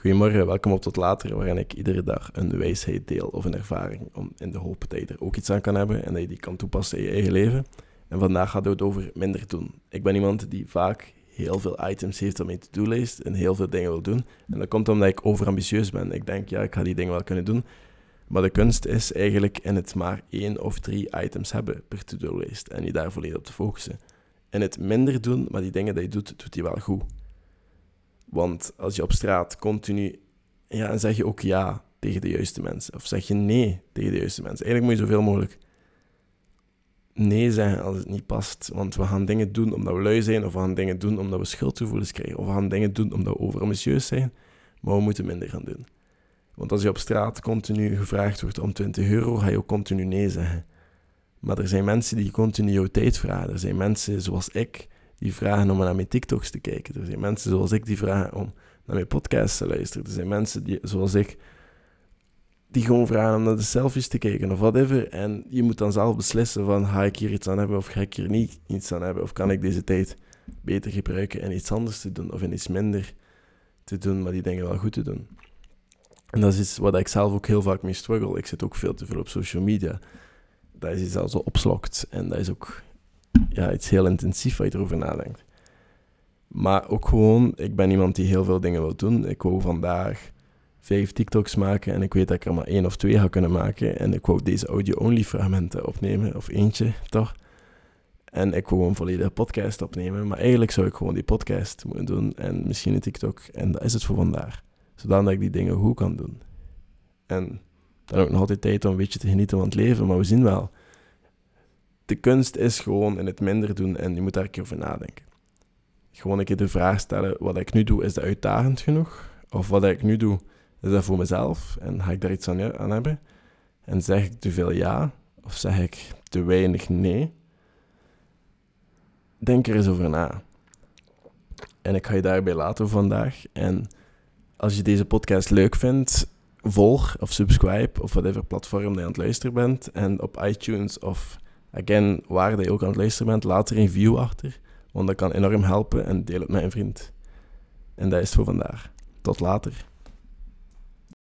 Goedemorgen, welkom op Tot Later, waarin ik iedere dag een wijsheid deel of een ervaring, om in de hoop dat je er ook iets aan kan hebben en dat je die kan toepassen in je eigen leven. En vandaag gaat het over minder doen. Ik ben iemand die vaak heel veel items heeft op mijn to-do-lijst en heel veel dingen wil doen. En dat komt omdat ik overambitieus ben. Ik denk, ja, ik ga die dingen wel kunnen doen. Maar de kunst is eigenlijk in het maar één of drie items hebben per to-do-lijst en je daar volledig op te focussen. En het minder doen, maar die dingen die je doet, doet hij wel goed. Want als je op straat continu... Ja, en zeg je ook ja tegen de juiste mensen. Of zeg je nee tegen de juiste mensen. Eigenlijk moet je zoveel mogelijk nee zeggen als het niet past. Want we gaan dingen doen omdat we lui zijn. Of we gaan dingen doen omdat we schuldgevoelens krijgen. Of we gaan dingen doen omdat we overambitieus zijn. Maar we moeten minder gaan doen. Want als je op straat continu gevraagd wordt om 20 euro, ga je ook continu nee zeggen. Maar er zijn mensen die continu jouw tijd vragen. Er zijn mensen zoals ik die vragen om naar mijn TikToks te kijken. Er zijn mensen zoals ik die vragen om naar mijn podcasts te luisteren. Er zijn mensen die, zoals ik die gewoon vragen om naar de selfies te kijken of whatever. En je moet dan zelf beslissen van ga ik hier iets aan hebben of ga ik hier niet iets aan hebben. Of kan ik deze tijd beter gebruiken en iets anders te doen of in iets minder te doen, maar die dingen wel goed te doen. En dat is iets wat ik zelf ook heel vaak mee struggle. Ik zit ook veel te veel op social media. Dat is iets dat zo opslokt. En dat is ook ja, iets heel intensief waar je erover nadenkt. Maar ook gewoon, ik ben iemand die heel veel dingen wil doen. Ik wou vandaag vijf TikToks maken en ik weet dat ik er maar één of twee ga kunnen maken. En ik wou deze audio-only fragmenten opnemen, of eentje toch. En ik wou een volledige podcast opnemen. Maar eigenlijk zou ik gewoon die podcast moeten doen en misschien een TikTok. En dat is het voor vandaag. Zodat ik die dingen goed kan doen. En dan ook nog altijd tijd om een beetje te genieten van het leven. Maar we zien wel, de kunst is gewoon in het minder doen en je moet daar een keer over nadenken. Gewoon een keer de vraag stellen, wat ik nu doe, is dat uitdagend genoeg? Of wat ik nu doe, is dat voor mezelf? En ga ik daar iets aan, aan hebben? En zeg ik te veel ja? Of zeg ik te weinig nee? Denk er eens over na. En ik ga je daarbij laten vandaag. En als je deze podcast leuk vindt, volg of subscribe of whatever platform dat je aan het luisteren bent. En op iTunes of again, waar je ook aan het luisteren bent, laat er een review achter. Want dat kan enorm helpen en deel het met een vriend. En dat is het voor vandaag. Tot later.